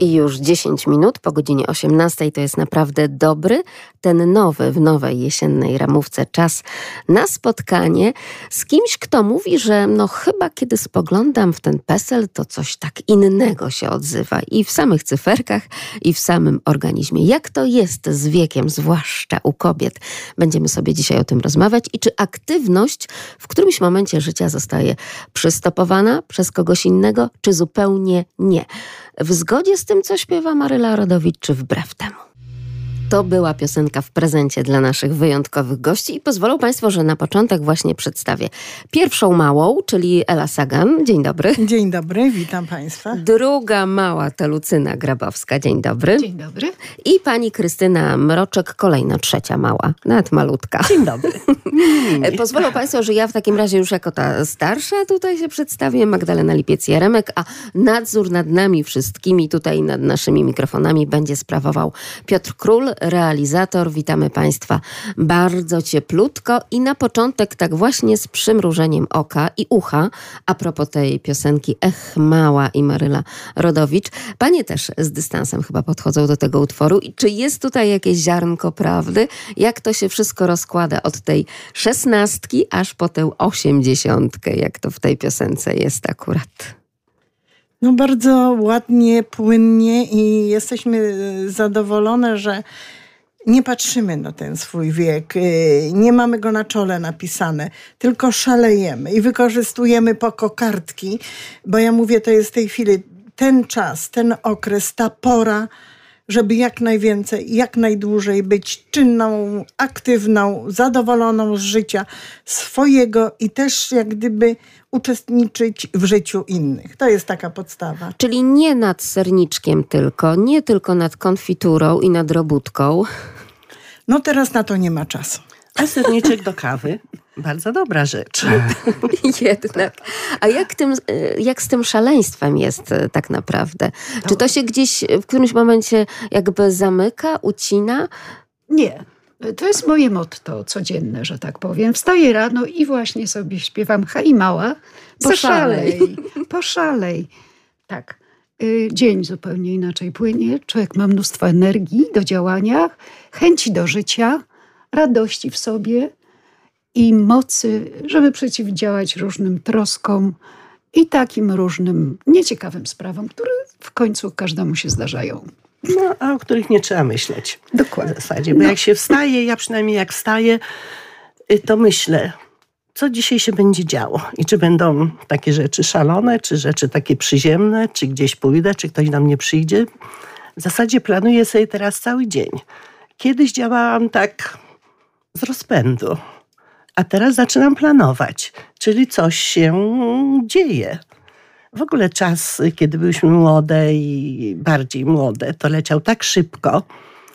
I już 10 minut po godzinie 18 to jest naprawdę dobry, ten nowy w nowej jesiennej ramówce czas na spotkanie z kimś, kto mówi, że no chyba kiedy spoglądam w ten PESEL, to coś tak innego się odzywa i w samych cyferkach, i w samym organizmie. Jak to jest z wiekiem, zwłaszcza u kobiet? Będziemy sobie dzisiaj o tym rozmawiać i czy aktywność w którymś momencie życia zostaje przystopowana przez kogoś innego, czy zupełnie nie w zgodzie z tym, co śpiewa Maryla Rodowicz, czy wbrew temu. To była piosenka w prezencie dla naszych wyjątkowych gości i pozwolą Państwo, że na początek właśnie przedstawię pierwszą małą, czyli Ela Sagan. Dzień dobry. Dzień dobry, witam Państwa. Druga mała to Lucyna Grabowska. Dzień dobry. Dzień dobry. I pani Krystyna Mroczek, kolejna trzecia mała, nawet malutka. Dzień dobry. Pozwolą Państwo, że ja w takim razie już jako ta starsza tutaj się przedstawię, Magdalena Lipiec-Jaremek, a nadzór nad nami wszystkimi tutaj, nad naszymi mikrofonami będzie sprawował Piotr Król, realizator. Witamy Państwa bardzo cieplutko i na początek tak właśnie z przymrużeniem oka i ucha, a propos tej piosenki Ech Mała i Maryla Rodowicz. Panie też z dystansem chyba podchodzą do tego utworu. I czy jest tutaj jakieś ziarnko prawdy? Jak to się wszystko rozkłada od tej szesnastki aż po tę osiemdziesiątkę, jak to w tej piosence jest akurat? No bardzo ładnie, płynnie i jesteśmy zadowolone, że nie patrzymy na ten swój wiek, y, nie mamy go na czole napisane, tylko szalejemy i wykorzystujemy po kokardki, bo ja mówię, to jest w tej chwili ten czas, ten okres, ta pora, żeby jak najwięcej, jak najdłużej być czynną, aktywną, zadowoloną z życia swojego i też jak gdyby uczestniczyć w życiu innych. To jest taka podstawa. Czyli nie nad serniczkiem tylko, nie tylko nad konfiturą i nad robótką. No teraz na to nie ma czasu. A serniczek do kawy? Bardzo dobra rzecz. Jednak. A jak, tym, jak z tym szaleństwem jest e, tak naprawdę? Czy to się gdzieś w którymś momencie jakby zamyka, ucina? Nie. To jest moje motto codzienne, że tak powiem. Wstaję rano i właśnie sobie śpiewam hej mała, poszalej, poszalej. Tak. Dzień zupełnie inaczej płynie. Człowiek ma mnóstwo energii do działania, chęci do życia, radości w sobie i mocy, żeby przeciwdziałać różnym troskom i takim różnym nieciekawym sprawom, które w końcu każdemu się zdarzają. No, a o których nie trzeba myśleć. Dokładnie. W zasadzie, bo no. jak się wstaje, ja przynajmniej jak wstaję, y, to myślę, co dzisiaj się będzie działo i czy będą takie rzeczy szalone, czy rzeczy takie przyziemne, czy gdzieś pójdę, czy ktoś do mnie przyjdzie. W zasadzie planuję sobie teraz cały dzień. Kiedyś działałam tak z rozpędu, a teraz zaczynam planować, czyli coś się dzieje. W ogóle czas, kiedy byliśmy młode i bardziej młode, to leciał tak szybko.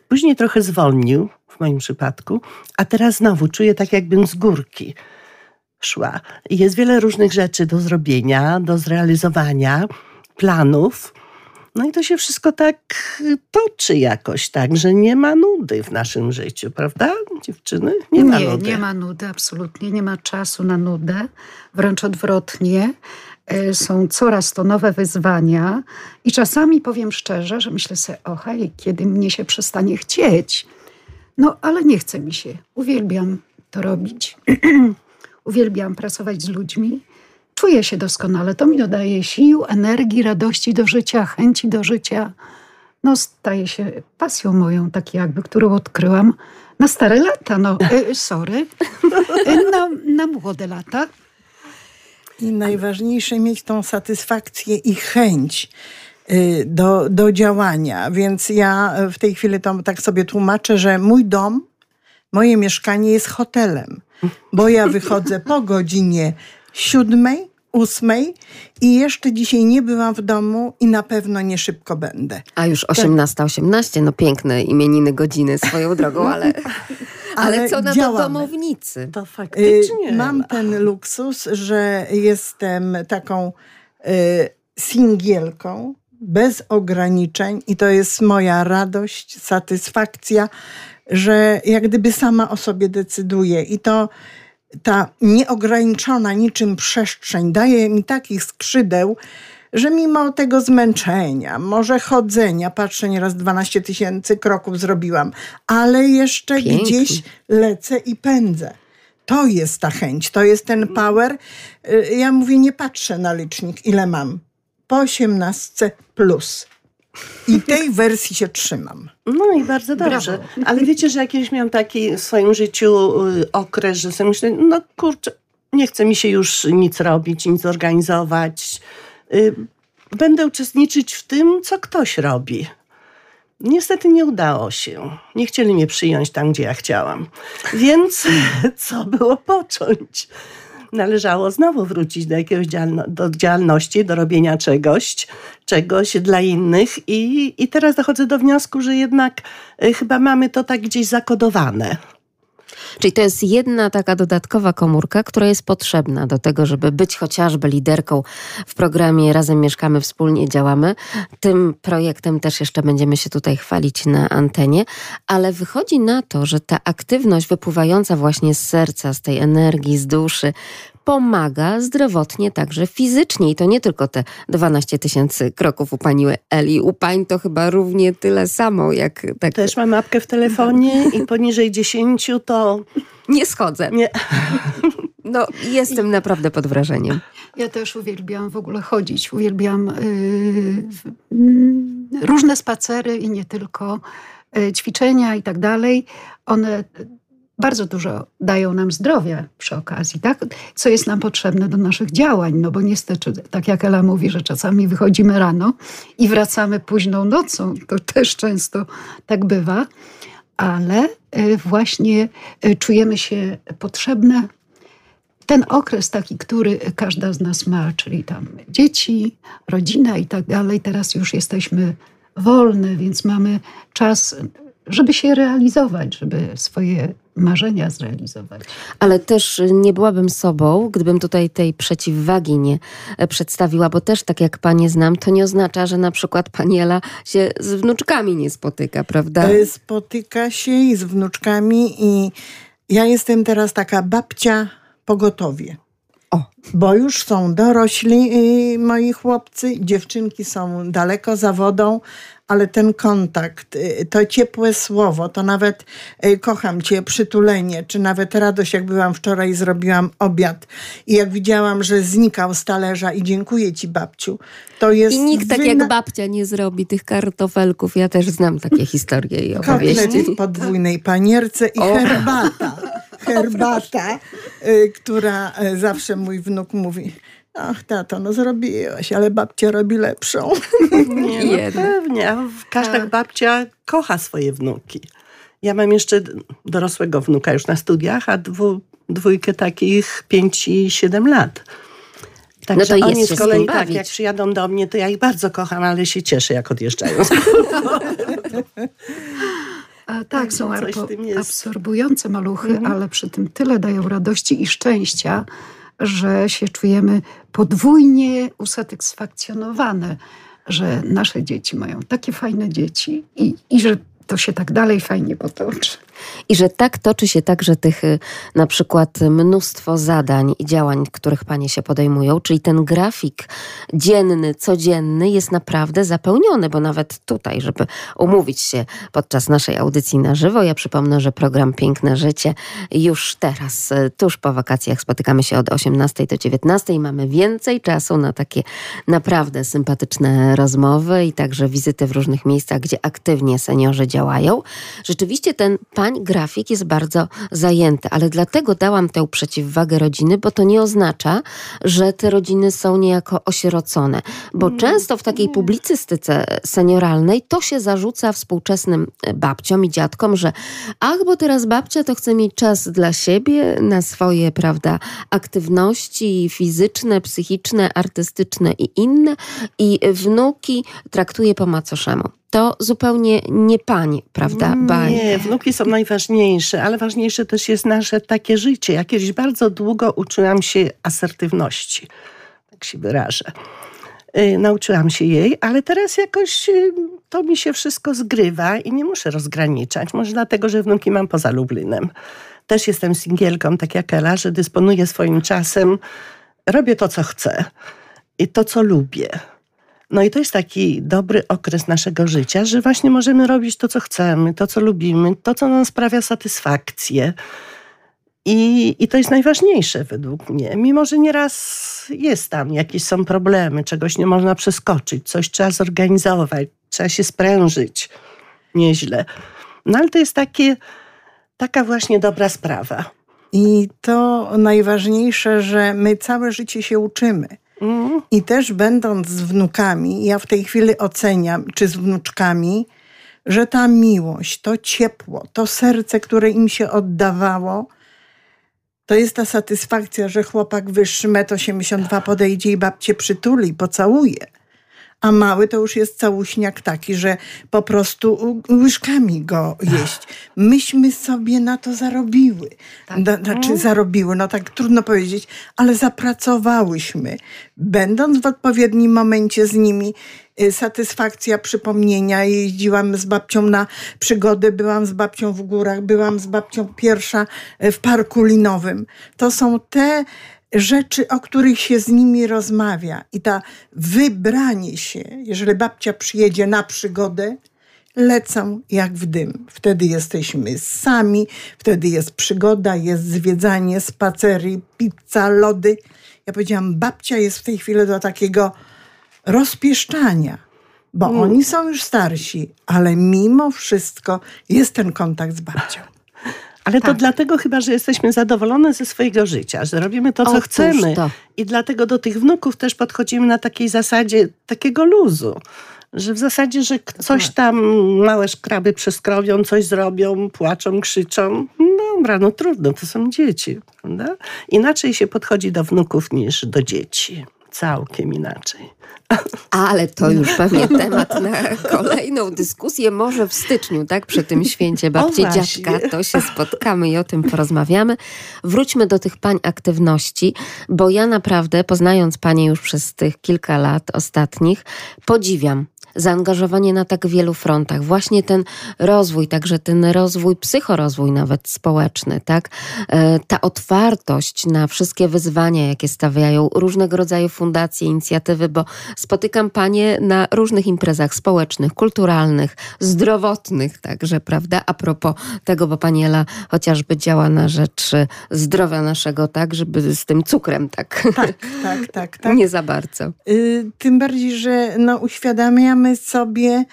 Później trochę zwolnił w moim przypadku, a teraz znowu czuję tak, jakbym z górki szła. Jest wiele różnych rzeczy do zrobienia, do zrealizowania, planów. No i to się wszystko tak toczy jakoś, tak, że nie ma nudy w naszym życiu, prawda, dziewczyny? Nie ma nie, nudy. Nie ma nudy, absolutnie. Nie ma czasu na nudę. Wręcz odwrotnie. E, są coraz to nowe wyzwania i czasami powiem szczerze, że myślę sobie, o hej, kiedy mnie się przestanie chcieć. No, ale nie chce mi się. Uwielbiam to robić. Uwielbiam pracować z ludźmi. Czuję się doskonale. To mi dodaje sił, energii, radości do życia, chęci do życia. No, staje się pasją moją, tak jakby, którą odkryłam na stare lata. No, y, sorry. na, na młode lata. I najważniejsze mieć tą satysfakcję i chęć y, do, do działania. Więc ja w tej chwili to tak sobie tłumaczę, że mój dom, moje mieszkanie jest hotelem, bo ja wychodzę po godzinie siódmej, ósmej i jeszcze dzisiaj nie byłam w domu i na pewno nie szybko będę. A już 18.18, 18, no piękne imieniny godziny swoją drogą, ale... Ale, ale co na to domownicy? To faktycznie. Y, mam ten luksus, że jestem taką y, singielką, bez ograniczeń i to jest moja radość, satysfakcja, że jak gdyby sama o sobie decyduję i to ta nieograniczona niczym przestrzeń daje mi takich skrzydeł, że mimo tego zmęczenia, może chodzenia, patrzę, nieraz 12 tysięcy kroków zrobiłam, ale jeszcze Pięknie. gdzieś lecę i pędzę. To jest ta chęć, to jest ten power. Y, Ja mówię, nie patrzę na licznik, ile mam. Po 18 plus. I tej wersji się trzymam. No i bardzo dobrze. Brawo. Ale wiecie, że jakieś miałam taki w swoim życiu y, okres, że sobie myślę, no kurczę, nie chce mi się już nic robić, nic organizować. Y, Będę uczestniczyć w tym, co ktoś robi. Niestety nie udało się. Nie chcieli mnie przyjąć tam, gdzie ja chciałam. Więc co było począć? Należało znowu wrócić do działalno- do działalności, do robienia czegoś, czegoś dla innych. I, I teraz dochodzę do wniosku, że jednak y, chyba mamy to tak gdzieś zakodowane. Czyli to jest jedna taka dodatkowa komórka, która jest potrzebna do tego, żeby być chociażby liderką w programie Razem Mieszkamy, Wspólnie Działamy. Tym projektem też jeszcze będziemy się tutaj chwalić na antenie, ale wychodzi na to, że ta aktywność wypływająca właśnie z serca, z tej energii, z duszy, pomaga zdrowotnie także fizycznie. I to nie tylko te 12 tysięcy kroków u pani Eli. U pań to chyba równie tyle samo, jak tak Też mam apkę w telefonie i poniżej 10 to nie schodzę. nie. No, jestem naprawdę pod wrażeniem. Ja też uwielbiam w ogóle chodzić. Uwielbiam y, mm, różne spacery i nie tylko y, ćwiczenia i tak dalej. One bardzo dużo dają nam zdrowia przy okazji, tak? Co jest nam potrzebne do naszych działań, no bo niestety, tak jak Ela mówi, że czasami wychodzimy rano i wracamy późną nocą. To też często tak bywa. Ale y, właśnie y, czujemy się potrzebne ten okres taki, który każda z nas ma, czyli tam dzieci, rodzina i tak dalej, teraz już jesteśmy wolne, więc mamy czas, żeby się realizować, żeby swoje marzenia zrealizować. Ale też nie byłabym sobą, gdybym tutaj tej przeciwwagi nie e, przedstawiła, bo też tak jak panie znam, to nie oznacza, że na przykład pani Ela się z wnuczkami nie spotyka, prawda? E, Spotyka się i z wnuczkami i ja jestem teraz taka babcia pogotowie. O. Bo już są dorośli y, moi chłopcy, dziewczynki są daleko za wodą, ale ten kontakt, y, to ciepłe słowo, to nawet y, kocham cię, przytulenie, czy nawet radość, jak byłam wczoraj i zrobiłam obiad i jak widziałam, że znikał z talerza i dziękuję ci babciu, to jest I nikt tak jak babcia nie zrobi tych kartofelków. Ja też znam takie historie i opowieści. Kotlet w podwójnej panierce i O. herbata. Herbata, y, która zawsze mój wnuk mówi, ach tato, no zrobiłaś, ale babcia robi lepszą. Nie, no pewnie. Każda Tak. babcia kocha swoje wnuki. Ja mam jeszcze dorosłego wnuka już na studiach, a dwu, dwójkę takich 5 i 7 lat. Także No to jest oni z kolei tak, jak przyjadą do mnie, to ja ich bardzo kocham, ale się cieszę, jak odjeżdżają. A tak, są absorbujące maluchy, ale przy tym tyle dają radości i szczęścia, że się czujemy podwójnie usatysfakcjonowane, że nasze dzieci mają takie fajne dzieci i, i że to się tak dalej fajnie potoczy. I że tak toczy się także tych y, na przykład mnóstwo zadań i działań, których panie się podejmują, czyli ten grafik dzienny, codzienny jest naprawdę zapełniony, bo nawet tutaj, żeby umówić się podczas naszej audycji na żywo, ja przypomnę, że program Piękne Życie już teraz, y, tuż po wakacjach spotykamy się od 18 do 19. Mamy więcej czasu na takie naprawdę sympatyczne rozmowy i także wizyty w różnych miejscach, gdzie aktywnie seniorzy działają. Rzeczywiście ten pań grafik jest bardzo zajęty, ale dlatego dałam tę przeciwwagę rodziny, bo to nie oznacza, że te rodziny są niejako osierocone, bo często w takiej publicystyce senioralnej to się zarzuca współczesnym babciom i dziadkom, że ach, bo teraz babcia to chce mieć czas dla siebie, na swoje, prawda, aktywności fizyczne, psychiczne, artystyczne i inne i wnuki traktuje po macoszemu. To zupełnie nie pani, prawda? Baj. Nie, wnuki są najważniejsze, ale ważniejsze też jest nasze takie życie. Ja kiedyś bardzo długo uczyłam się asertywności, tak się wyrażę. Y, Nauczyłam się jej, ale teraz jakoś y, to mi się wszystko zgrywa i nie muszę rozgraniczać. Może dlatego, że wnuki mam poza Lublinem. Też jestem singielką, tak jak Ela, że dysponuję swoim czasem, robię to, co chcę i to, co lubię. No i to jest taki dobry okres naszego życia, że właśnie możemy robić to, co chcemy, to, co lubimy, to, co nam sprawia satysfakcję. I, I to jest najważniejsze według mnie. Mimo, że nieraz jest tam, jakieś są problemy, czegoś nie można przeskoczyć, coś trzeba zorganizować, trzeba się sprężyć nieźle. No ale to jest takie, taka właśnie dobra sprawa. I to najważniejsze, że my całe życie się uczymy. Mm. I też będąc z wnukami, ja w tej chwili oceniam, czy z wnuczkami, że ta miłość, to ciepło, to serce, które im się oddawało, to jest ta satysfakcja, że chłopak wyższy 1,82 m podejdzie i babcię przytuli, pocałuje. A mały to już jest całuśniak taki, że po prostu łyżkami go jeść. Myśmy sobie na to zarobiły. Tak. Da, znaczy zarobiły, no tak trudno powiedzieć, ale zapracowałyśmy. Będąc w odpowiednim momencie z nimi, y, satysfakcja przypomnienia. Jeździłam z babcią na przygody, byłam z babcią w górach, byłam z babcią pierwsza y, w parku linowym. To są te rzeczy, o których się z nimi rozmawia. I ta wybranie się, jeżeli babcia przyjedzie na przygodę, lecą jak w dym. Wtedy jesteśmy sami, wtedy jest przygoda, jest zwiedzanie, spacery, pizza, lody. Ja powiedziałam, babcia jest w tej chwili do takiego rozpieszczania, bo Mm. oni są już starsi, ale mimo wszystko jest ten kontakt z babcią. Ale to Tak. dlatego chyba, że jesteśmy zadowolone ze swojego życia, że robimy to, co Otóż chcemy. to. I dlatego do tych wnuków też podchodzimy na takiej zasadzie takiego luzu. Że w zasadzie, że coś tam małe szkraby przeskrobią, coś zrobią, płaczą, krzyczą. Dobra, no trudno, to są dzieci, prawda? Inaczej się podchodzi do wnuków niż do dzieci. Całkiem inaczej. Ale to już pewnie temat na kolejną dyskusję, może w styczniu, tak? Przy tym święcie babci dziadka, to się spotkamy i o tym porozmawiamy. Wróćmy do tych pań aktywności, bo ja naprawdę, poznając panie już przez tych kilka lat ostatnich, podziwiam zaangażowanie na tak wielu frontach. Właśnie ten rozwój, także ten rozwój, psychorozwój nawet społeczny, tak? E, Ta otwartość na wszystkie wyzwania, jakie stawiają różnego rodzaju fundacje, inicjatywy, bo spotykam panie na różnych imprezach społecznych, kulturalnych, zdrowotnych także, prawda? A propos tego, bo pani Ela chociażby działa na rzecz zdrowia naszego, tak? Żeby z tym cukrem, tak? Tak, tak, tak, tak. Nie za bardzo. Y, Tym bardziej, że no, uświadamiamy sobie,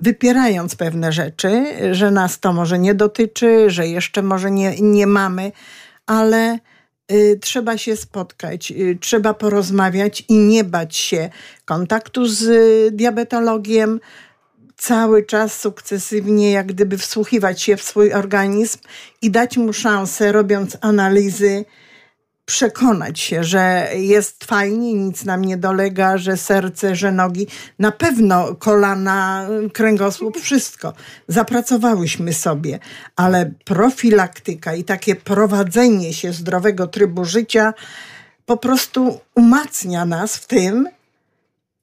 wypierając pewne rzeczy, że nas to może nie dotyczy, że jeszcze może nie, nie mamy, ale y, trzeba się spotkać, y, trzeba porozmawiać i nie bać się kontaktu z y, diabetologiem. Cały czas sukcesywnie, jak gdyby wsłuchiwać się w swój organizm i dać mu szansę, robiąc analizy, przekonać się, że jest fajnie, nic nam nie dolega, że serce, że nogi, na pewno kolana, kręgosłup, wszystko. Zapracowałyśmy sobie, ale profilaktyka i takie prowadzenie się zdrowego trybu życia po prostu umacnia nas w tym,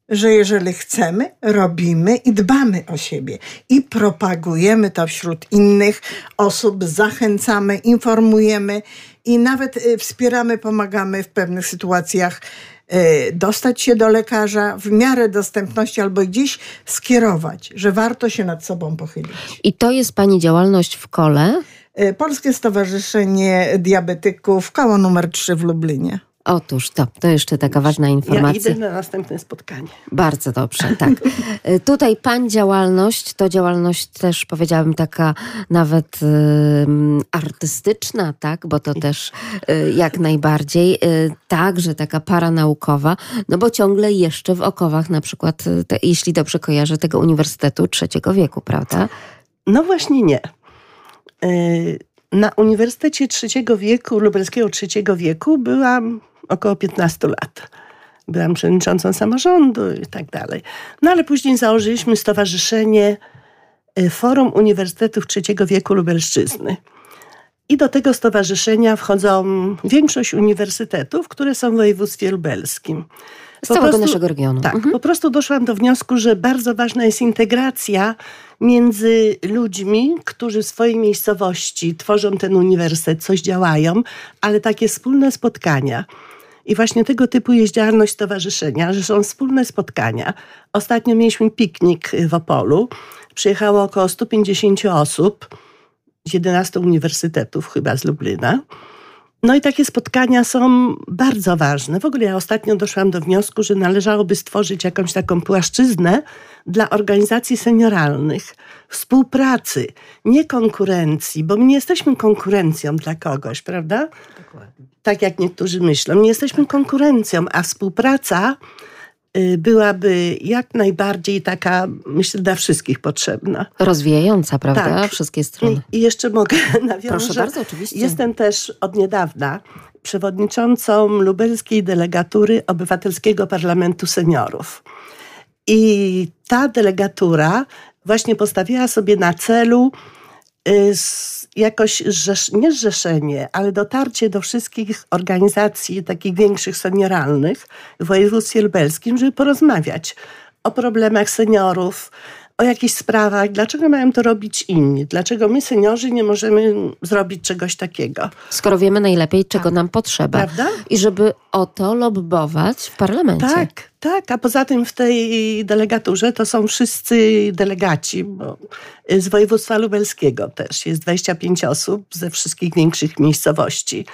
że jeżeli chcemy, robimy i dbamy o siebie. I propagujemy to wśród innych osób, zachęcamy, informujemy i nawet y, wspieramy, pomagamy w pewnych sytuacjach y, dostać się do lekarza w miarę dostępności albo gdzieś skierować, że warto się nad sobą pochylić. I to jest pani działalność w kole? Y, Polskie Stowarzyszenie Diabetyków, koło numer 3 w Lublinie. Otóż to, to jeszcze taka ważna Ja informacja. idę na następne spotkanie. Bardzo dobrze, tak. Y, Tutaj pań działalność to działalność też powiedziałabym taka nawet artystyczna, tak, bo to też y, jak najbardziej, y, także taka paranaukowa, no bo ciągle jeszcze w okowach na przykład, te, jeśli dobrze kojarzę, tego Uniwersytetu Trzeciego Wieku, prawda? No właśnie nie. Na Uniwersytecie Trzeciego Wieku, Lubelskiego Trzeciego Wieku byłam około 15 lat. Byłam przewodniczącą samorządu i tak dalej. No ale później założyliśmy stowarzyszenie y, Forum Uniwersytetów Trzeciego Wieku Lubelszczyzny. I do tego stowarzyszenia wchodzą większość uniwersytetów, które są w województwie lubelskim. Z całego prostu- naszego regionu. Tak, Mhm. po prostu doszłam do wniosku, że bardzo ważna jest integracja między ludźmi, którzy w swojej miejscowości tworzą ten uniwersytet, coś działają, ale takie wspólne spotkania. I właśnie tego typu jest działalność stowarzyszenia, że są wspólne spotkania. Ostatnio mieliśmy piknik w Opolu. Przyjechało około 150 osób z 11 uniwersytetów, chyba z Lublina. No i takie spotkania są bardzo ważne. W ogóle ja ostatnio doszłam do wniosku, że należałoby stworzyć jakąś taką płaszczyznę dla organizacji senioralnych, współpracy, nie konkurencji, bo my nie jesteśmy konkurencją dla kogoś, prawda? Dokładnie. Tak jak niektórzy myślą. Nie jesteśmy konkurencją, a współpraca byłaby jak najbardziej taka, myślę, dla wszystkich potrzebna. Rozwijająca, prawda? Tak. Wszystkie strony. I, I, jeszcze mogę nawiązać. Proszę bardzo, oczywiście. Jestem też od niedawna przewodniczącą lubelskiej delegatury Obywatelskiego Parlamentu Seniorów. I ta delegatura właśnie postawiła sobie na celu jakoś nie zrzeszenie, ale dotarcie do wszystkich organizacji takich większych senioralnych w województwie lubelskim, żeby porozmawiać o problemach seniorów, o jakichś sprawach, dlaczego mają to robić inni, dlaczego my, seniorzy, nie możemy zrobić czegoś takiego. Skoro wiemy najlepiej, czego tak. nam potrzeba. Prawda? I żeby o to lobbować w parlamencie. Tak, tak, a poza tym w tej delegaturze to są wszyscy delegaci bo z województwa lubelskiego też. Jest 25 osób ze wszystkich większych miejscowości.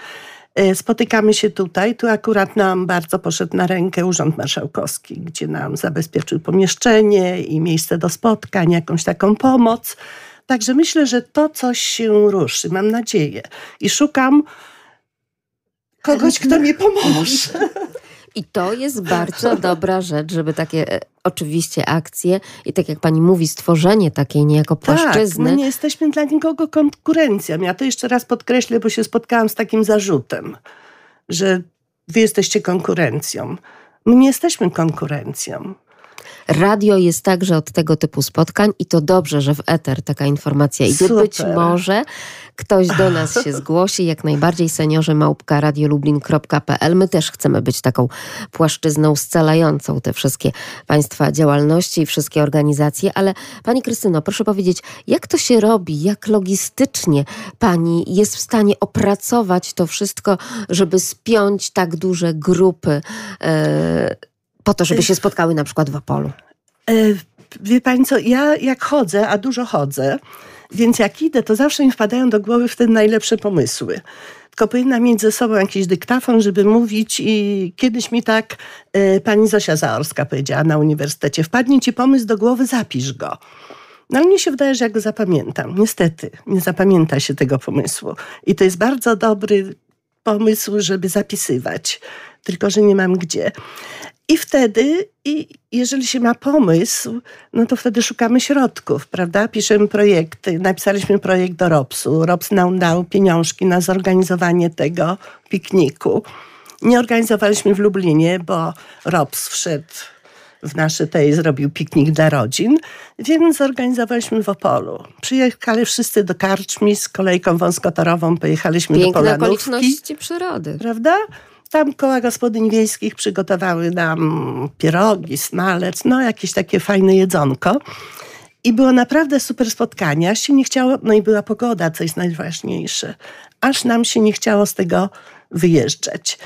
E, spotykamy się tutaj. Tu akurat nam bardzo poszedł na rękę Urząd Marszałkowski, gdzie nam zabezpieczył pomieszczenie i miejsce do spotkań, jakąś taką pomoc. Także myślę, że to coś się ruszy, mam nadzieję. I szukam kogoś, kto mi pomoże. I to jest bardzo dobra rzecz, żeby takie e, oczywiście akcje i tak jak pani mówi, stworzenie takiej niejako płaszczyzny. Tak, my nie jesteśmy dla nikogo konkurencją. Ja to jeszcze raz podkreślę, bo się spotkałam z takim zarzutem, że wy jesteście konkurencją. My nie jesteśmy konkurencją. Radio jest także od tego typu spotkań i to dobrze, że w eter taka informacja idzie. Super. Być może ktoś do nas się zgłosi, jak najbardziej seniorzy małpka radiolublin.pl. My też chcemy być taką płaszczyzną scalającą te wszystkie państwa działalności i wszystkie organizacje, ale pani Krystyno, proszę powiedzieć, jak to się robi, jak logistycznie pani jest w stanie opracować to wszystko, żeby spiąć tak duże grupy e, po to, żeby się spotkały na przykład w Opolu? E, wie pani co, ja jak chodzę, a dużo chodzę, więc jak idę, to zawsze mi wpadają do głowy wtedy najlepsze pomysły. Tylko powinna mieć ze sobą jakiś dyktafon, żeby mówić i kiedyś mi tak e, pani Zosia Zaorska powiedziała na uniwersytecie, wpadnie ci pomysł do głowy, zapisz go. No ale mnie się wydaje, że ja go zapamiętam. Niestety, nie zapamięta się tego pomysłu. I to jest bardzo dobry pomysł, żeby zapisywać. Tylko, że nie mam gdzie. I wtedy, i jeżeli się ma pomysł, no to wtedy szukamy środków, prawda? Piszemy projekty. Napisaliśmy projekt do ROPS-u. ROPS nam dał pieniążki na zorganizowanie tego pikniku. Nie organizowaliśmy w Lublinie, bo ROPS wszedł w nasze tej, zrobił piknik dla rodzin, więc zorganizowaliśmy w Opolu. Przyjechali wszyscy do Karczmi z kolejką wąskotorową, pojechaliśmy Piękne do Polanówki. okoliczności przyrody. Prawda? Tam koła gospodyń wiejskich przygotowały nam pierogi, smalec, no jakieś takie fajne jedzonko. I było naprawdę super spotkanie. Aż się nie chciało, no i była pogoda, co jest najważniejsze. Aż nam się nie chciało z tego wyjeżdżać.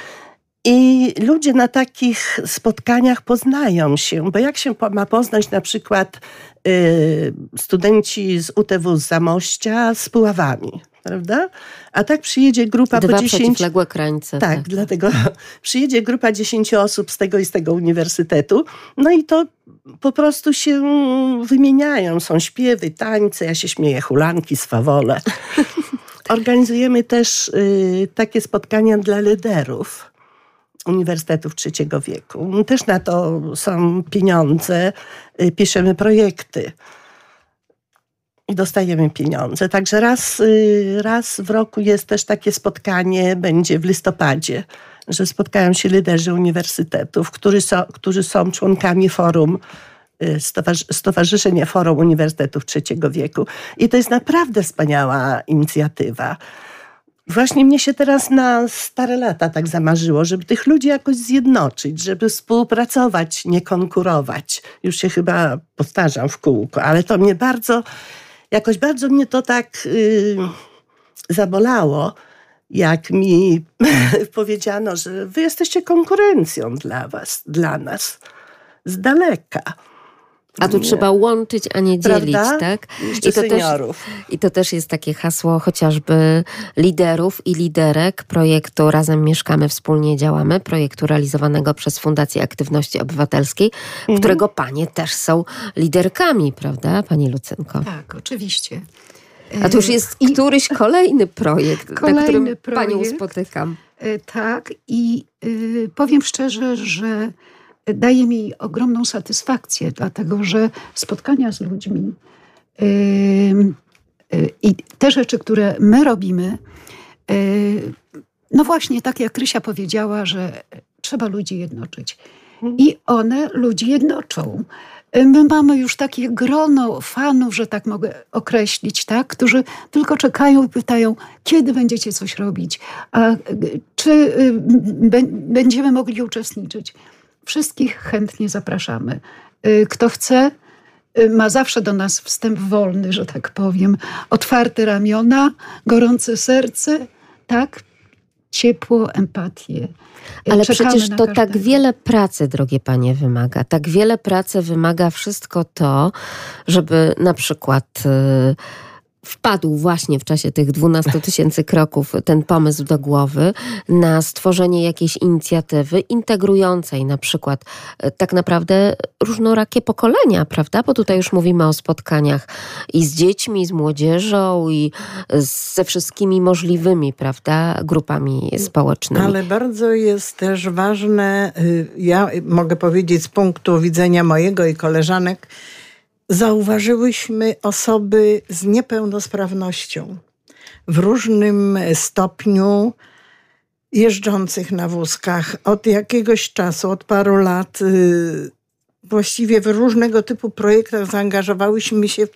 I ludzie na takich spotkaniach poznają się, bo jak się ma poznać na przykład y, studenci z UTW z Zamościa z Puławami, prawda? A tak przyjedzie grupa Dwa po 10... przeciwległe krańce. Tak, tak, dlatego przyjedzie grupa 10 osób z tego i z tego uniwersytetu, no i to po prostu się wymieniają. Są śpiewy, tańce, ja się śmieję, hulanki, swawole. Organizujemy też y, takie spotkania dla liderów uniwersytetów trzeciego wieku. Też na to są pieniądze, y, piszemy projekty i dostajemy pieniądze. Także raz, y, raz w roku jest też takie spotkanie, będzie w listopadzie, że spotkają się liderzy uniwersytetów, którzy są, którzy są członkami forum y, Stowarzyszenia Forum Uniwersytetów Trzeciego Wieku. I to jest naprawdę wspaniała inicjatywa. Właśnie mnie się teraz na stare lata tak zamarzyło, żeby tych ludzi jakoś zjednoczyć, żeby współpracować, nie konkurować. Już się chyba powtarzam w kółko, ale to mnie bardzo jakoś bardzo mnie to tak yy, zabolało, jak mi powiedziano, że wy jesteście konkurencją dla was, dla nas, z daleka. A tu Nie. trzeba łączyć, a nie dzielić, Prawda? tak? Jeszcze I to, też, seniorów. I to też jest takie hasło chociażby liderów i liderek projektu Razem Mieszkamy, Wspólnie Działamy, projektu realizowanego przez Fundację Aktywności Obywatelskiej, Mhm. którego panie też są liderkami, prawda, pani Lucynko? Tak, oczywiście. A to już jest i- któryś kolejny projekt, na Kolejny którym panią projekt. spotykam. E, Tak, i y, powiem szczerze, że daje mi ogromną satysfakcję, dlatego że spotkania z ludźmi y, y, i te rzeczy, które my robimy, y, no właśnie tak jak Krysia powiedziała, że trzeba ludzi jednoczyć. I one ludzi jednoczą. Y, My mamy już takie grono fanów, że tak mogę określić, tak? którzy tylko czekają i pytają, kiedy będziecie coś robić, a y, czy y, bę- będziemy mogli uczestniczyć. Wszystkich chętnie zapraszamy. Y, Kto chce, y, ma zawsze do nas wstęp wolny, że tak powiem. Otwarte ramiona, gorące serce, tak? Ciepło, empatię. Y, Ale Czekamy przecież to tak wiele pracy, drogie panie, wymaga. Tak wiele pracy wymaga wszystko to, żeby na przykład y, wpadł właśnie w czasie tych 12 tysięcy kroków ten pomysł do głowy na stworzenie jakiejś inicjatywy integrującej na przykład y, tak naprawdę różnorakie pokolenia, prawda? Bo tutaj już mówimy o spotkaniach i z dziećmi, i z młodzieżą, i ze wszystkimi możliwymi, prawda, grupami społecznymi. Ale bardzo jest też ważne, y, ja mogę powiedzieć z punktu widzenia mojego i koleżanek, zauważyłyśmy osoby z niepełnosprawnością w różnym stopniu jeżdżących na wózkach od jakiegoś czasu, od paru lat. y, Właściwie w różnego typu projektach zaangażowałyśmy się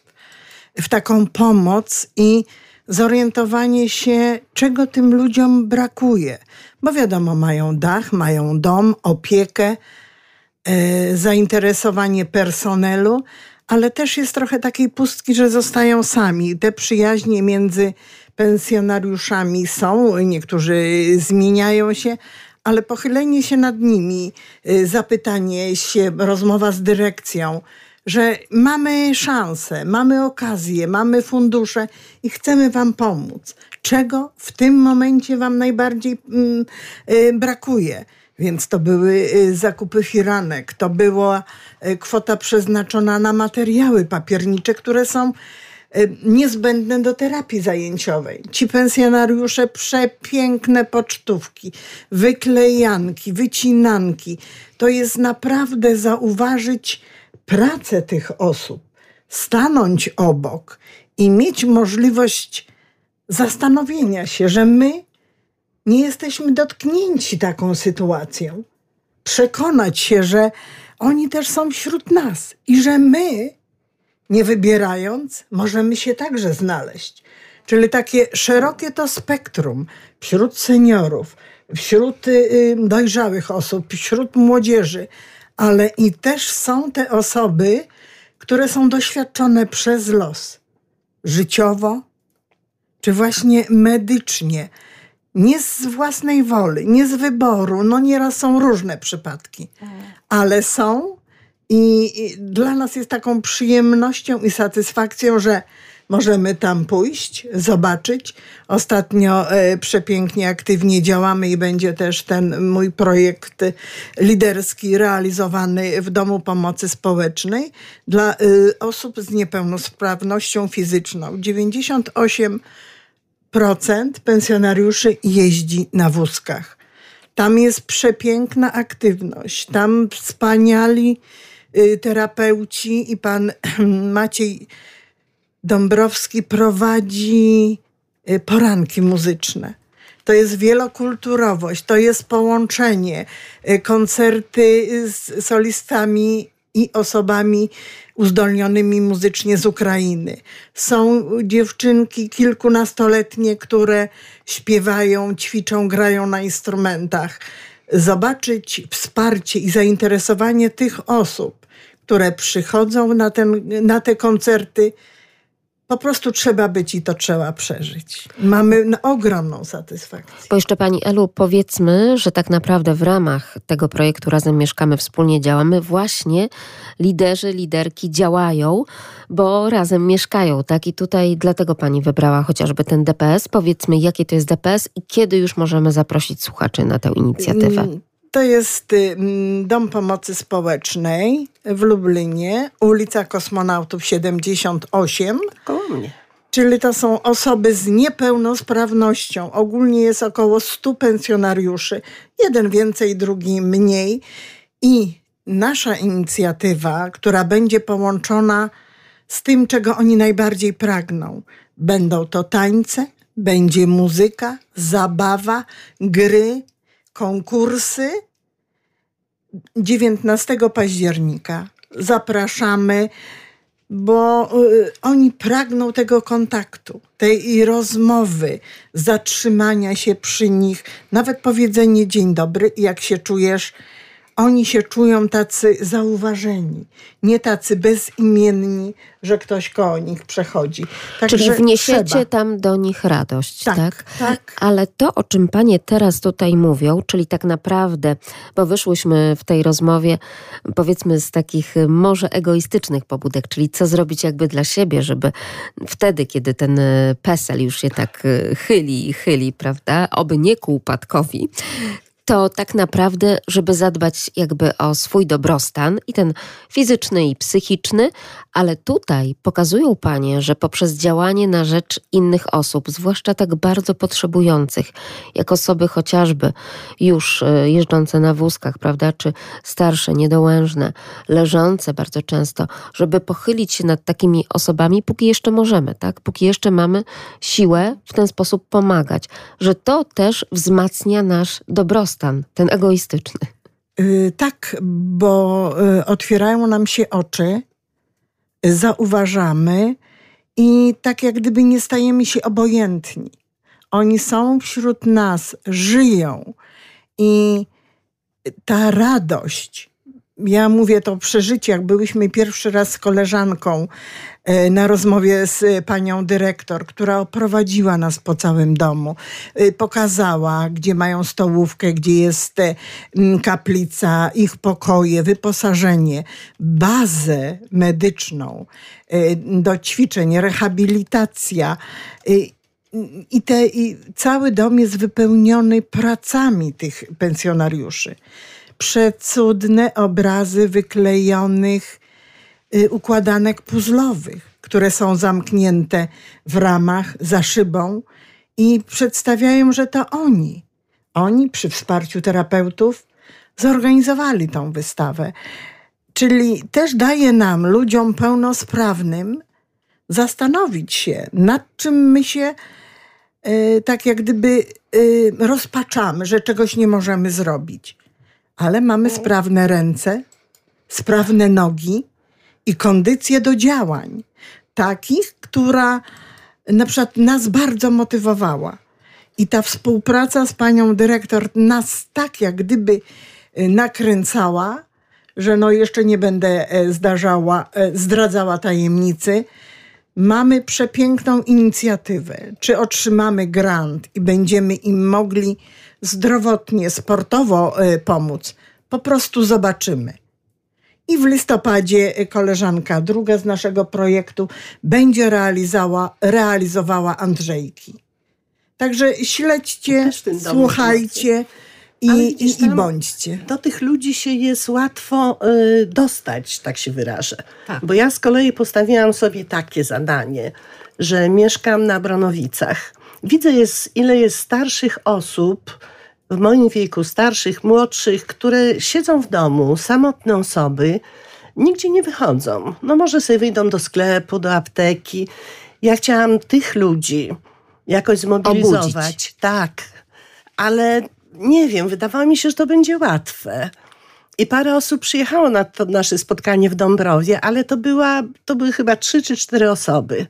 w, taką pomoc i zorientowanie się, czego tym ludziom brakuje. Bo wiadomo, mają dach, mają dom, opiekę, e, zainteresowanie personelu, ale też jest trochę takiej pustki, że zostają sami. Te przyjaźnie między pensjonariuszami są, niektórzy zmieniają się, ale pochylenie się nad nimi, y, zapytanie się, rozmowa z dyrekcją, że mamy szansę, mamy okazję, mamy fundusze i chcemy Wam pomóc. Czego w tym momencie Wam najbardziej mm, y, brakuje? Więc to były y, zakupy firanek, to była y, kwota przeznaczona na materiały papiernicze, które są y, niezbędne do terapii zajęciowej. Ci pensjonariusze przepiękne pocztówki, wyklejanki, wycinanki. To jest naprawdę zauważyć pracę tych osób, stanąć obok i mieć możliwość zastanowienia się, że my nie jesteśmy dotknięci taką sytuacją. Przekonać się, że oni też są wśród nas i że my, nie wybierając, możemy się także znaleźć. Czyli takie szerokie to spektrum wśród seniorów, wśród y, y, dojrzałych osób, wśród młodzieży, ale i też są te osoby, które są doświadczone przez los życiowo, czy właśnie medycznie, nie z własnej woli, nie z wyboru. No nieraz są różne przypadki, ale są i, i dla nas jest taką przyjemnością i satysfakcją, że możemy tam pójść, zobaczyć. Ostatnio e, przepięknie, aktywnie działamy i będzie też ten mój projekt liderski realizowany w Domu Pomocy Społecznej dla e, osób z niepełnosprawnością fizyczną. 98 procent pensjonariuszy jeździ na wózkach. Tam jest przepiękna aktywność. Tam wspaniali y, terapeuci i pan Maciej Dąbrowski prowadzi y, poranki muzyczne. To jest wielokulturowość, to jest połączenie, y, koncerty z solistami i osobami uzdolnionymi muzycznie z Ukrainy. Są dziewczynki kilkunastoletnie, które śpiewają, ćwiczą, grają na instrumentach. Zobaczyć wsparcie i zainteresowanie tych osób, które przychodzą na, ten, na te koncerty, po prostu trzeba być i to trzeba przeżyć. Mamy ogromną satysfakcję. Bo jeszcze Pani Elu, powiedzmy, że tak naprawdę w ramach tego projektu Razem Mieszkamy, Wspólnie Działamy, właśnie liderzy, liderki działają, bo razem mieszkają, tak? I tutaj dlatego Pani wybrała chociażby ten DPS. Powiedzmy, jakie to jest DPS i kiedy już możemy zaprosić słuchaczy na tę inicjatywę? To jest y, Dom Pomocy Społecznej w Lublinie, ulica Kosmonautów 78. Koło mnie. Czyli to są osoby z niepełnosprawnością. Ogólnie jest około 100 pensjonariuszy. Jeden więcej, drugi mniej. I nasza inicjatywa, która będzie połączona z tym, czego oni najbardziej pragną. Będą to tańce, będzie muzyka, zabawa, gry, konkursy 19 października. Zapraszamy, bo y, oni pragną tego kontaktu, tej rozmowy, zatrzymania się przy nich, nawet powiedzenie dzień dobry, jak się czujesz, oni się czują tacy zauważeni, nie tacy bezimienni, że ktoś koło nich przechodzi. Także Czyli wniesiecie trzeba. tam do nich radość, tak, tak? tak? Ale to, o czym panie teraz tutaj mówią, czyli tak naprawdę, bo wyszłyśmy w tej rozmowie, powiedzmy z takich może egoistycznych pobudek, czyli co zrobić jakby dla siebie, żeby wtedy, kiedy ten PESEL już się tak chyli i chyli, prawda, oby nie ku upadkowi, to tak naprawdę, żeby zadbać jakby o swój dobrostan i ten fizyczny i psychiczny, ale tutaj pokazują panie, że poprzez działanie na rzecz innych osób, zwłaszcza tak bardzo potrzebujących, jak osoby chociażby już e, jeżdżące na wózkach, prawda, czy starsze, niedołężne, leżące bardzo często, żeby pochylić się nad takimi osobami, póki jeszcze możemy, tak? Póki jeszcze mamy siłę w ten sposób pomagać, że to też wzmacnia nasz dobrostan, ten egoistyczny. Yy, tak, bo yy, otwierają nam się oczy zauważamy i tak jak gdyby nie stajemy się obojętni. Oni są wśród nas, żyją i ta radość, ja mówię to przeżycie, jak byłyśmy pierwszy raz z koleżanką e, na rozmowie z panią dyrektor, która oprowadziła nas po całym domu. E, pokazała, gdzie mają stołówkę, gdzie jest e, kaplica, ich pokoje, wyposażenie, bazę medyczną do ćwiczeń, rehabilitacja. I, te, I cały dom jest wypełniony pracami tych pensjonariuszy przecudne obrazy wyklejonych y, układanek puzzlowych, które są zamknięte w ramach za szybą i przedstawiają, że to oni, oni przy wsparciu terapeutów zorganizowali tą wystawę. Czyli też daje nam, ludziom pełnosprawnym, zastanowić się, nad czym my się y, tak jak gdyby y, rozpaczamy, że czegoś nie możemy zrobić ale mamy sprawne ręce, sprawne nogi i kondycję do działań, takich, która na przykład nas bardzo motywowała. I ta współpraca z panią dyrektor nas tak jak gdyby e, nakręcała, że no jeszcze nie będę e, zdarzała, e, zdradzała tajemnicy. Mamy przepiękną inicjatywę. Czy otrzymamy grant i będziemy im mogli zdrowotnie, sportowo e, pomóc. Po prostu zobaczymy. I w listopadzie e, koleżanka druga z naszego projektu będzie realizowała, realizowała Andrzejki. Także śledźcie, słuchajcie i, i, i, bądźcie. Do tych ludzi się jest łatwo y, dostać, tak się wyrażę. Tak. Bo ja z kolei postawiłam sobie takie zadanie, że mieszkam na Bronowicach widzę, jest, ile jest starszych osób w moim wieku, starszych, młodszych, które siedzą w domu, samotne osoby, nigdzie nie wychodzą. No może sobie wyjdą do sklepu, do apteki. Ja chciałam tych ludzi jakoś zmobilizować. Obudzić. Tak, ale nie wiem, wydawało mi się, że to będzie łatwe. I parę osób przyjechało na to nasze spotkanie w Dąbrowie, ale to, była, to były chyba trzy czy cztery osoby.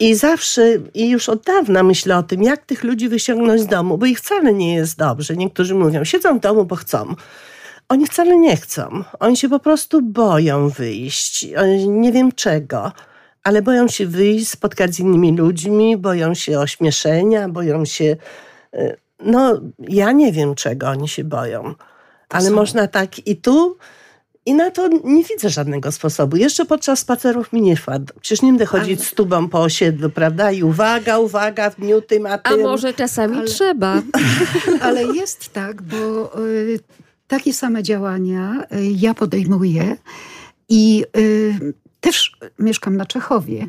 I zawsze, i już od dawna myślę o tym, jak tych ludzi wyciągnąć z domu, bo ich wcale nie jest dobrze. Niektórzy mówią, siedzą w domu, bo chcą. Oni wcale nie chcą. Oni się po prostu boją wyjść. Nie wiem czego. ale boją się wyjść, spotkać z innymi ludźmi, boją się ośmieszenia, boją się. y, No, ja nie wiem, czego oni się boją, ale można tak i tu. I na to nie widzę żadnego sposobu. Jeszcze podczas spacerów mi nie wpadł. Przecież nie będę chodzić z tubą po osiedlu, prawda? I uwaga, uwaga, w dniu tym, a A tym. może czasami Ale- trzeba. Ale jest tak, bo y, takie same działania y, ja podejmuję i y, też mieszkam na Czechowie.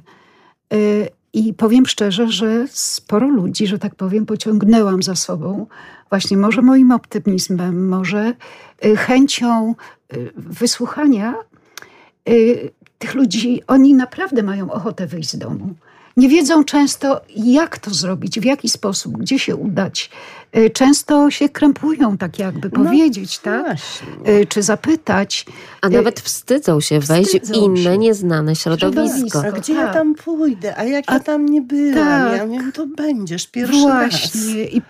Y, I powiem szczerze, że sporo ludzi, że tak powiem, pociągnęłam za sobą właśnie może moim optymizmem, może y, chęcią wysłuchania y, tych ludzi. Oni naprawdę mają ochotę wyjść z domu. Nie wiedzą często, jak to zrobić, w jaki sposób, gdzie się udać. Y, Często się krępują, tak jakby No, powiedzieć, tak? Właśnie. Y, Czy zapytać. A nawet wstydzą się wejść w inne, się. nieznane środowisko. Środowisko. A gdzie ja tak. tam pójdę? A jak A- ja tam nie byłam? tak. Ja mówię, to będziesz pierwszy raz. Właśnie. I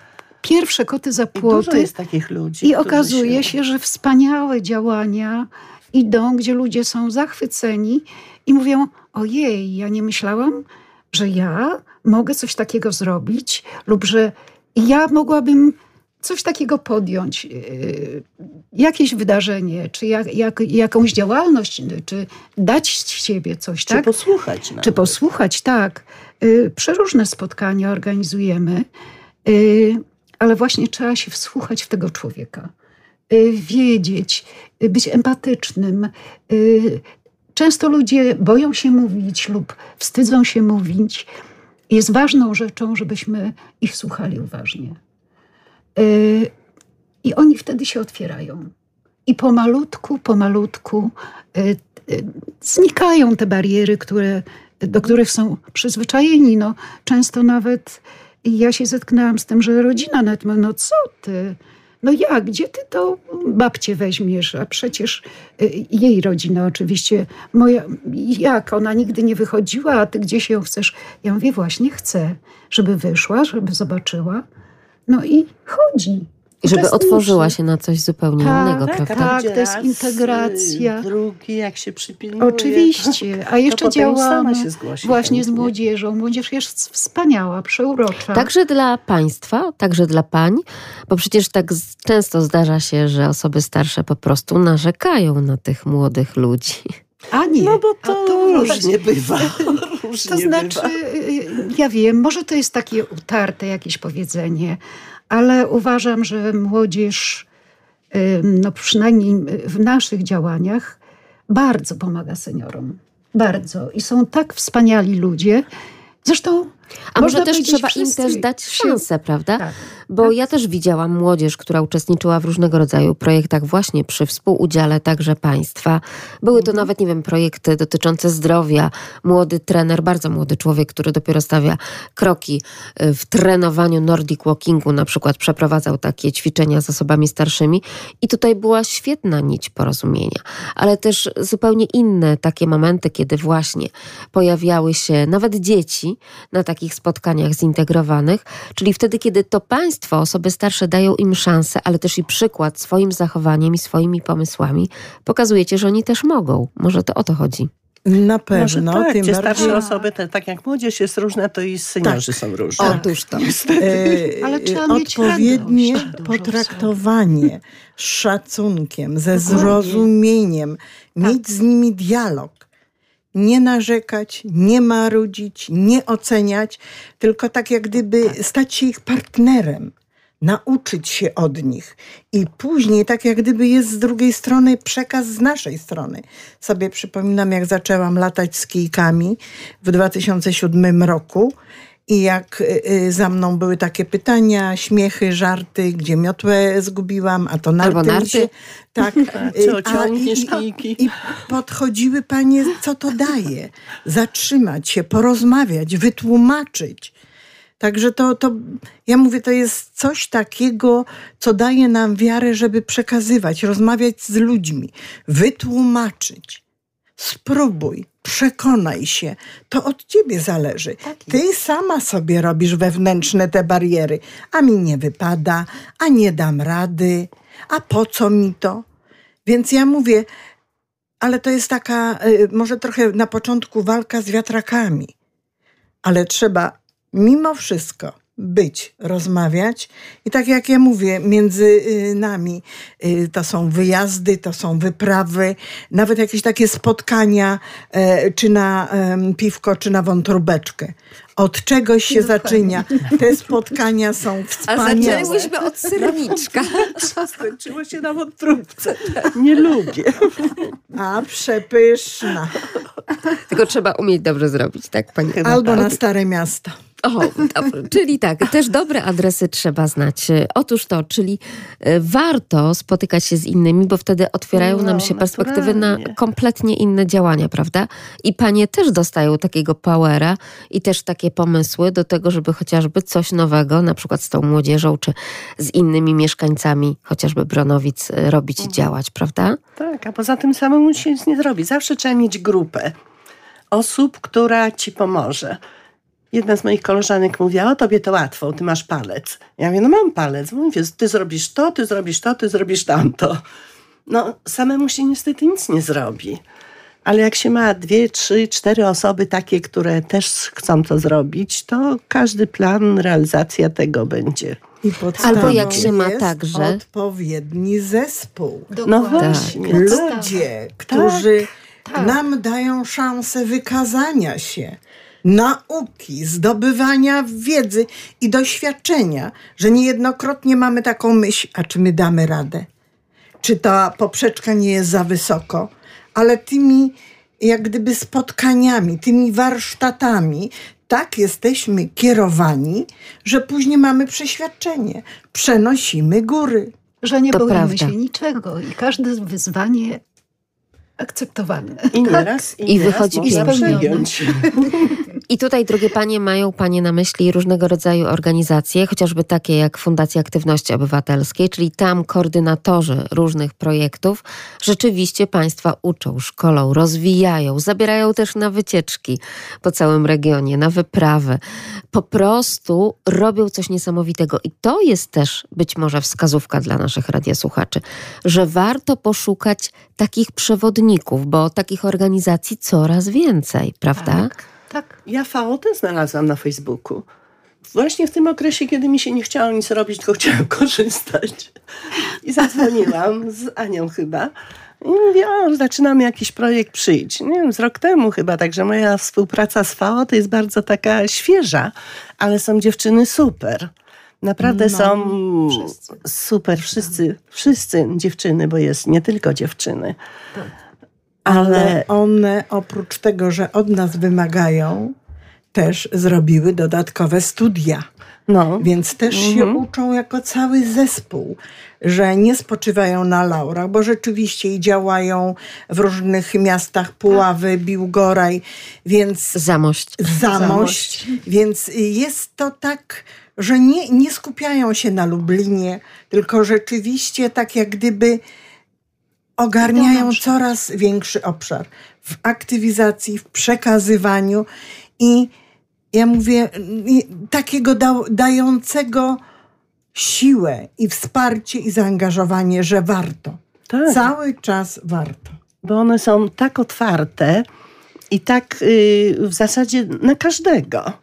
pierwsze koty za I dużo płoty. jest takich ludzi. I okazuje się, że wspaniałe działania idą, gdzie ludzie są zachwyceni i mówią: Ojej, ja nie myślałam, że ja mogę coś takiego zrobić, lub że ja mogłabym coś takiego podjąć, yy, jakieś wydarzenie, czy jak, jak, jakąś działalność, czy dać z siebie coś, Czy tak? posłuchać nawet. Czy posłuchać, tak. Y, Przeróżne spotkania organizujemy, y, ale właśnie trzeba się wsłuchać w tego człowieka. Y, Wiedzieć, y, być empatycznym. Y, Często ludzie boją się mówić lub wstydzą się mówić. Jest ważną rzeczą, żebyśmy ich słuchali uważnie. I oni wtedy się otwierają. I pomalutku, pomalutku znikają te bariery, które, do których są przyzwyczajeni. No, często nawet ja się zetknęłam z tym, że rodzina nawet mówi, no co ty? No jak, gdzie ty to babcię weźmiesz? A przecież y, jej rodzina oczywiście, moja, jak, ona nigdy nie wychodziła, a ty gdzieś ją chcesz? Ja mówię, właśnie chcę, żeby wyszła, żeby zobaczyła. No i chodzi. I żeby otworzyła się na coś zupełnie Tak, innego, Tak, prawda? tak, to jest integracja. y, Drugi, jak się przypilnuje. Oczywiście, a jeszcze działamy się zgłosi właśnie z młodzieżą. Młodzież jest wspaniała, przeurocza. Także dla państwa, także dla pań, bo przecież tak często zdarza się, że osoby starsze po prostu narzekają na tych młodych ludzi. A nie, No bo a to, różnie bywa. różnie To znaczy, bywa. y, ja wiem, może to jest takie utarte jakieś powiedzenie, ale uważam, że młodzież, no przynajmniej w naszych działaniach, bardzo pomaga seniorom. Bardzo. I są tak wspaniali ludzie. Zresztą. A może też trzeba im też dać szansę, prawda? Tak. Bo ja też widziałam młodzież, która uczestniczyła w różnego rodzaju projektach właśnie przy współudziale także państwa. Były Mhm. to nawet, nie wiem, projekty dotyczące zdrowia. Młody trener, bardzo młody człowiek, który dopiero stawia kroki y, w trenowaniu Nordic Walkingu, na przykład przeprowadzał takie ćwiczenia z osobami starszymi i tutaj była świetna nić porozumienia. Ale też zupełnie inne takie momenty, kiedy właśnie pojawiały się nawet dzieci na takich spotkaniach zintegrowanych, czyli wtedy, kiedy to państwo, osoby starsze dają im szansę, ale też i przykład swoim zachowaniem i swoimi pomysłami, pokazujecie, że oni też mogą. Może to o to chodzi. Na Może pewno, tak, tym bardziej... starsze osoby, te, tak jak młodzież jest różna, to i seniorzy są różni. Otóż to. E, Ale trzeba mieć odpowiednie radość dużo w potraktowanie z szacunkiem, ze zrozumieniem, mieć z nimi dialog. Nie narzekać, nie marudzić, nie oceniać, tylko tak jak gdyby stać się ich partnerem, nauczyć się od nich. I później, tak jak gdyby jest z drugiej strony przekaz z naszej strony. Sobie przypominam, jak zaczęłam latać z kijkami w 2007 roku. I jak y, y, za mną były takie pytania, śmiechy, żarty, gdzie miotłę zgubiłam, a to narty. Albo narty. Się, tak. Czy y, a i- i-? I podchodziły panie, co to daje. Zatrzymać się, porozmawiać, wytłumaczyć. Także to, to, ja mówię, to jest coś takiego, co daje nam wiarę, żeby przekazywać, rozmawiać z ludźmi, wytłumaczyć. Spróbuj, przekonaj się. To od ciebie zależy. Ty sama sobie robisz wewnętrzne te bariery. A mi nie wypada, a nie dam rady, a po co mi to? Więc ja mówię, ale to jest taka, y, może trochę na początku walka z wiatrakami. Ale trzeba mimo wszystko być, rozmawiać. I tak jak ja mówię, między y, nami y, to są wyjazdy, to są wyprawy, nawet jakieś takie spotkania, e, czy na piwko, czy na wątróbeczkę. Od czegoś się zaczyna. Te spotkania są A wspaniałe. zaczęłyśmy od serniczka. Skończyło się na wątróbce. Nie lubię. A przepyszna. Tylko trzeba umieć dobrze zrobić, tak pani? Albo na Stare Miasto. O, dobrze. czyli tak, też dobre adresy trzeba znać. E, Otóż to, czyli e, warto spotykać się z innymi, bo wtedy otwierają nam No, się perspektywy na kompletnie inne działania, prawda? I panie też dostają takiego powera i też takie pomysły do tego, żeby chociażby coś nowego, na przykład z tą młodzieżą, czy z innymi mieszkańcami, chociażby Bronowic, e, robić i działać, prawda? Tak, a poza tym samemu się nic nie zrobi. Zawsze trzeba mieć grupę osób, która ci pomoże. Jedna z moich koleżanek mówiła, o tobie to łatwo, ty masz palec. Ja mówię, no mam palec. Mówię, ty zrobisz to, ty zrobisz to, ty zrobisz tamto. No, samemu się niestety nic nie zrobi. Ale jak się ma dwie, trzy, cztery osoby takie, które też chcą to zrobić, to każdy plan, realizacja tego będzie. I podstawą Albo jak się ma także- odpowiedni zespół. No Dokładnie. właśnie. Ludzie, którzy tak. nam dają szansę wykazania się, nauki, zdobywania wiedzy i doświadczenia, że niejednokrotnie mamy taką myśl, a czy my damy radę? Czy ta poprzeczka nie jest za wysoko? Ale tymi jak gdyby spotkaniami, tymi warsztatami, tak jesteśmy kierowani, że później mamy przeświadczenie. Przenosimy góry. Że nie To boimy prawda. się niczego i każde wyzwanie akceptowane. I nieraz, i, I nieraz wychodzi można pięknie. I tutaj, drogie panie, mają panie na myśli różnego rodzaju organizacje, chociażby takie jak Fundacja Aktywności Obywatelskiej, czyli tam koordynatorzy różnych projektów rzeczywiście państwa uczą, szkolą, rozwijają, zabierają też na wycieczki po całym regionie, na wyprawy. Po prostu robią coś niesamowitego. I to jest też być może wskazówka dla naszych radiosłuchaczy, że warto poszukać takich przewodników, bo takich organizacji coraz więcej, prawda? Tak. Ja VOT znalazłam na Facebooku. Właśnie w tym okresie, kiedy mi się nie chciało nic robić, tylko chciałam korzystać. I zadzwoniłam z Anią chyba. I mówię, o, zaczynamy jakiś projekt, przyjdź. Nie wiem, z rok temu chyba, także moja współpraca z FAO to jest bardzo taka świeża, ale są dziewczyny super. Naprawdę No, są wszyscy. super, wszyscy, wszyscy dziewczyny, bo jest nie tylko dziewczyny. Ale Ale one oprócz tego, że od nas wymagają, też zrobiły dodatkowe studia. no, Więc też się Mhm. uczą jako cały zespół, że nie spoczywają na laurach, bo rzeczywiście i działają w różnych miastach Puławy, Biłgoraj, więc Zamość. Zamość, Zamość. więc jest to tak, że nie, nie skupiają się na Lublinie, tylko rzeczywiście tak jak gdyby ogarniają coraz większy obszar w aktywizacji, w przekazywaniu i ja mówię, takiego da, dającego siłę i wsparcie i zaangażowanie, że warto. tak. Cały czas warto. bo one są tak otwarte i tak y, w zasadzie na każdego.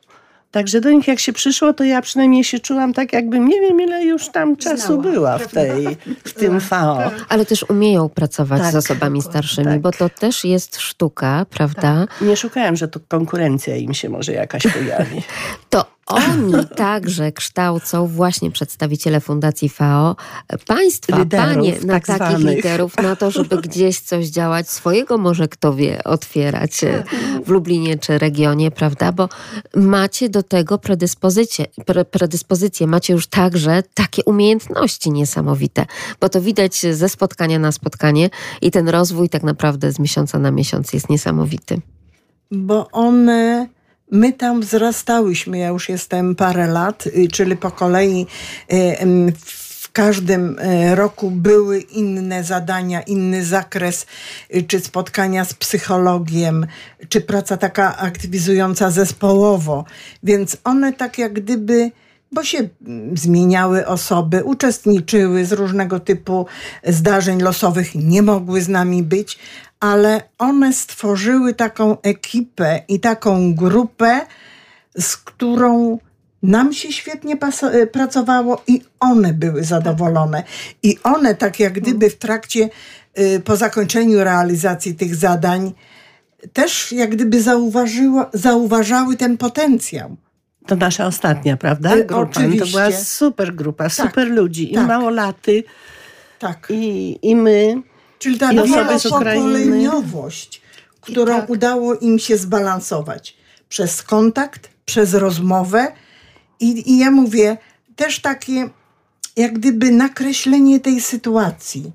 Także do nich jak się przyszło, to ja przynajmniej się czułam tak, jakbym nie wiem ile już tam czasu Znała, była w, tej, w tym VO. Ale też umieją pracować Tak, z osobami starszymi, tak. bo to też jest sztuka, prawda? Nie szukałem, że to konkurencja im się może jakaś pojawi. To oni także kształcą właśnie przedstawiciele Fundacji FAO państwa, Liderów, panie na tak takich zwanych. liderów, na to, żeby gdzieś coś działać, swojego może kto wie, otwierać e, w Lublinie czy regionie, prawda? Bo macie do tego predyspozycję, pre, predyspozycję, macie już także takie umiejętności niesamowite, bo to widać ze spotkania na spotkanie i ten rozwój tak naprawdę z miesiąca na miesiąc jest niesamowity. bo one, my tam wzrastałyśmy, ja już jestem parę lat, y, czyli po kolei y, w każdym y, roku były inne zadania, inny zakres, czy spotkania z psychologiem, czy praca taka aktywizująca zespołowo. Więc one tak jak gdyby bo się mm, zmieniały osoby, uczestniczyły z różnego typu zdarzeń losowych, nie mogły z nami być, ale one stworzyły taką ekipę i taką grupę, z którą nam się świetnie e, pracowało i one były zadowolone. I one, tak jak gdyby w trakcie, y, po zakończeniu realizacji tych zadań, też jak gdyby zauważały ten potencjał. To nasza ostatnia, prawda? Y, grupa. Oczywiście. To była super grupa, tak, super ludzi. I tak. małolaty, tak. i, i my. Czyli ta wielopokoleniowość, którą tak. udało im się zbalansować przez kontakt, przez rozmowę. I, I ja mówię, też takie jak gdyby nakreślenie tej sytuacji.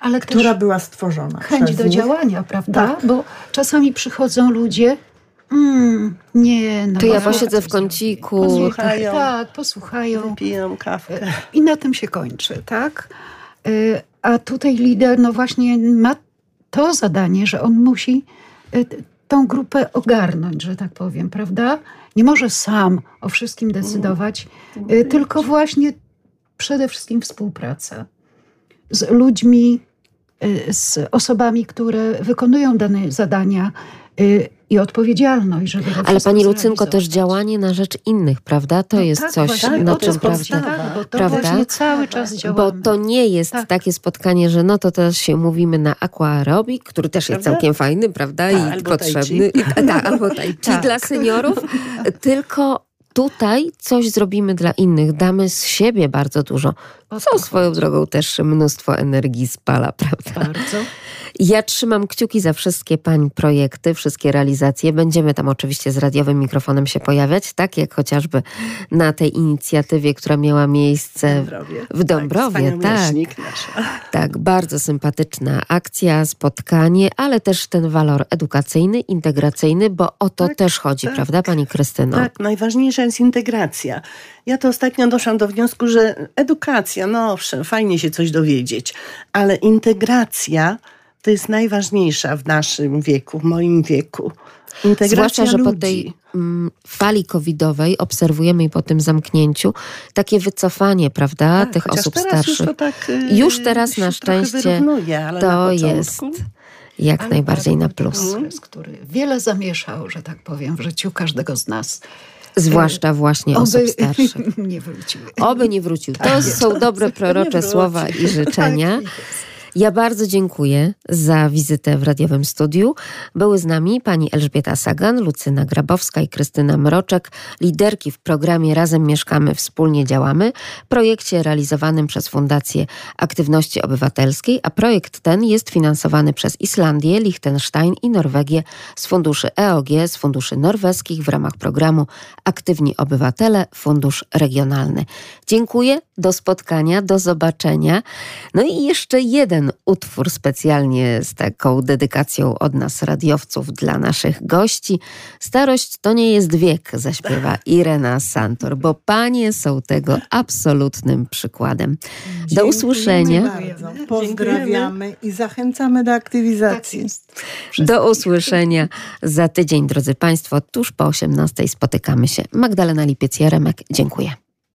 Ale która była stworzona. Chęć do nich. działania, prawda? Tak. Bo czasami przychodzą ludzie, Mm, nie, no to ja posiedzę w kąciku. Posłuchają. Tak, posłuchają. Piją kawkę. I na tym się kończy, tak? Y, a tutaj lider, no właśnie ma to zadanie, że on musi y, tą grupę ogarnąć, że tak powiem, prawda? Nie może sam o wszystkim decydować, mm. tylko właśnie przede wszystkim współpraca z ludźmi, z osobami, które wykonują dane zadania i odpowiedzialność, żeby Ale pani Lucynko, też działanie na rzecz innych, prawda? To no jest tak, coś, właśnie, na czym prawda, tak, bo to prawda? cały czas działamy. Bo to nie jest tak. takie spotkanie, że no to teraz się mówimy na aquaerobik, który też jest całkiem fajny, prawda? Ta, I potrzebny. I, tak, albo tai chi tak. dla seniorów. Tylko tutaj coś zrobimy dla innych, damy z siebie bardzo dużo, co swoją drogą też mnóstwo energii spala, prawda? Bardzo. Ja trzymam kciuki za wszystkie pań projekty, wszystkie realizacje. Będziemy tam oczywiście z radiowym mikrofonem się pojawiać, tak jak chociażby na tej inicjatywie, która miała miejsce Dąbrowie. w Dąbrowie. Tak, tak. tak, bardzo sympatyczna akcja, spotkanie, ale też ten walor edukacyjny, integracyjny, bo o to tak, też chodzi, tak. prawda, pani Krystyno? Tak, najważniejsza jest integracja. Ja to ostatnio doszłam do wniosku, że edukacja, no owszem, fajnie się coś dowiedzieć, ale integracja to jest najważniejsza w naszym wieku, w moim wieku. Integracja Zwłaszcza, że ludzi. po tej mm, fali covidowej obserwujemy i po tym zamknięciu takie wycofanie, prawda, tak, tych osób starszych. Już, tak, y, już teraz na szczęście to jest jak ale najbardziej na plus. Okres, który wiele zamieszał, że tak powiem, w życiu każdego z nas. Zwłaszcza właśnie Oby osób starszych. nie wrócił. Oby nie wrócił. To tak są dobre prorocze słowa i życzenia. Tak ja bardzo dziękuję za wizytę w radiowym studiu. Były z nami pani Elżbieta Sagan, Lucyna Grabowska i Krystyna Mroczek, liderki w programie Razem Mieszkamy, Wspólnie Działamy, projekcie realizowanym przez Fundację Aktywności Obywatelskiej, a projekt ten jest finansowany przez Islandię, Liechtenstein i Norwegię z funduszy EOG, z funduszy norweskich w ramach programu Aktywni Obywatele, Fundusz Regionalny. Dziękuję, do spotkania, do zobaczenia. No i jeszcze jeden utwór specjalnie z taką dedykacją od nas radiowców dla naszych gości. Starość to nie jest wiek, zaśpiewa Irena Santor, bo panie są tego absolutnym przykładem. Do usłyszenia. Bardzo. Pozdrawiamy i zachęcamy do aktywizacji. Tak do usłyszenia za tydzień, drodzy Państwo. Tuż po 18 spotykamy się. Magdalena Lipiec-Jaremek. Dziękuję.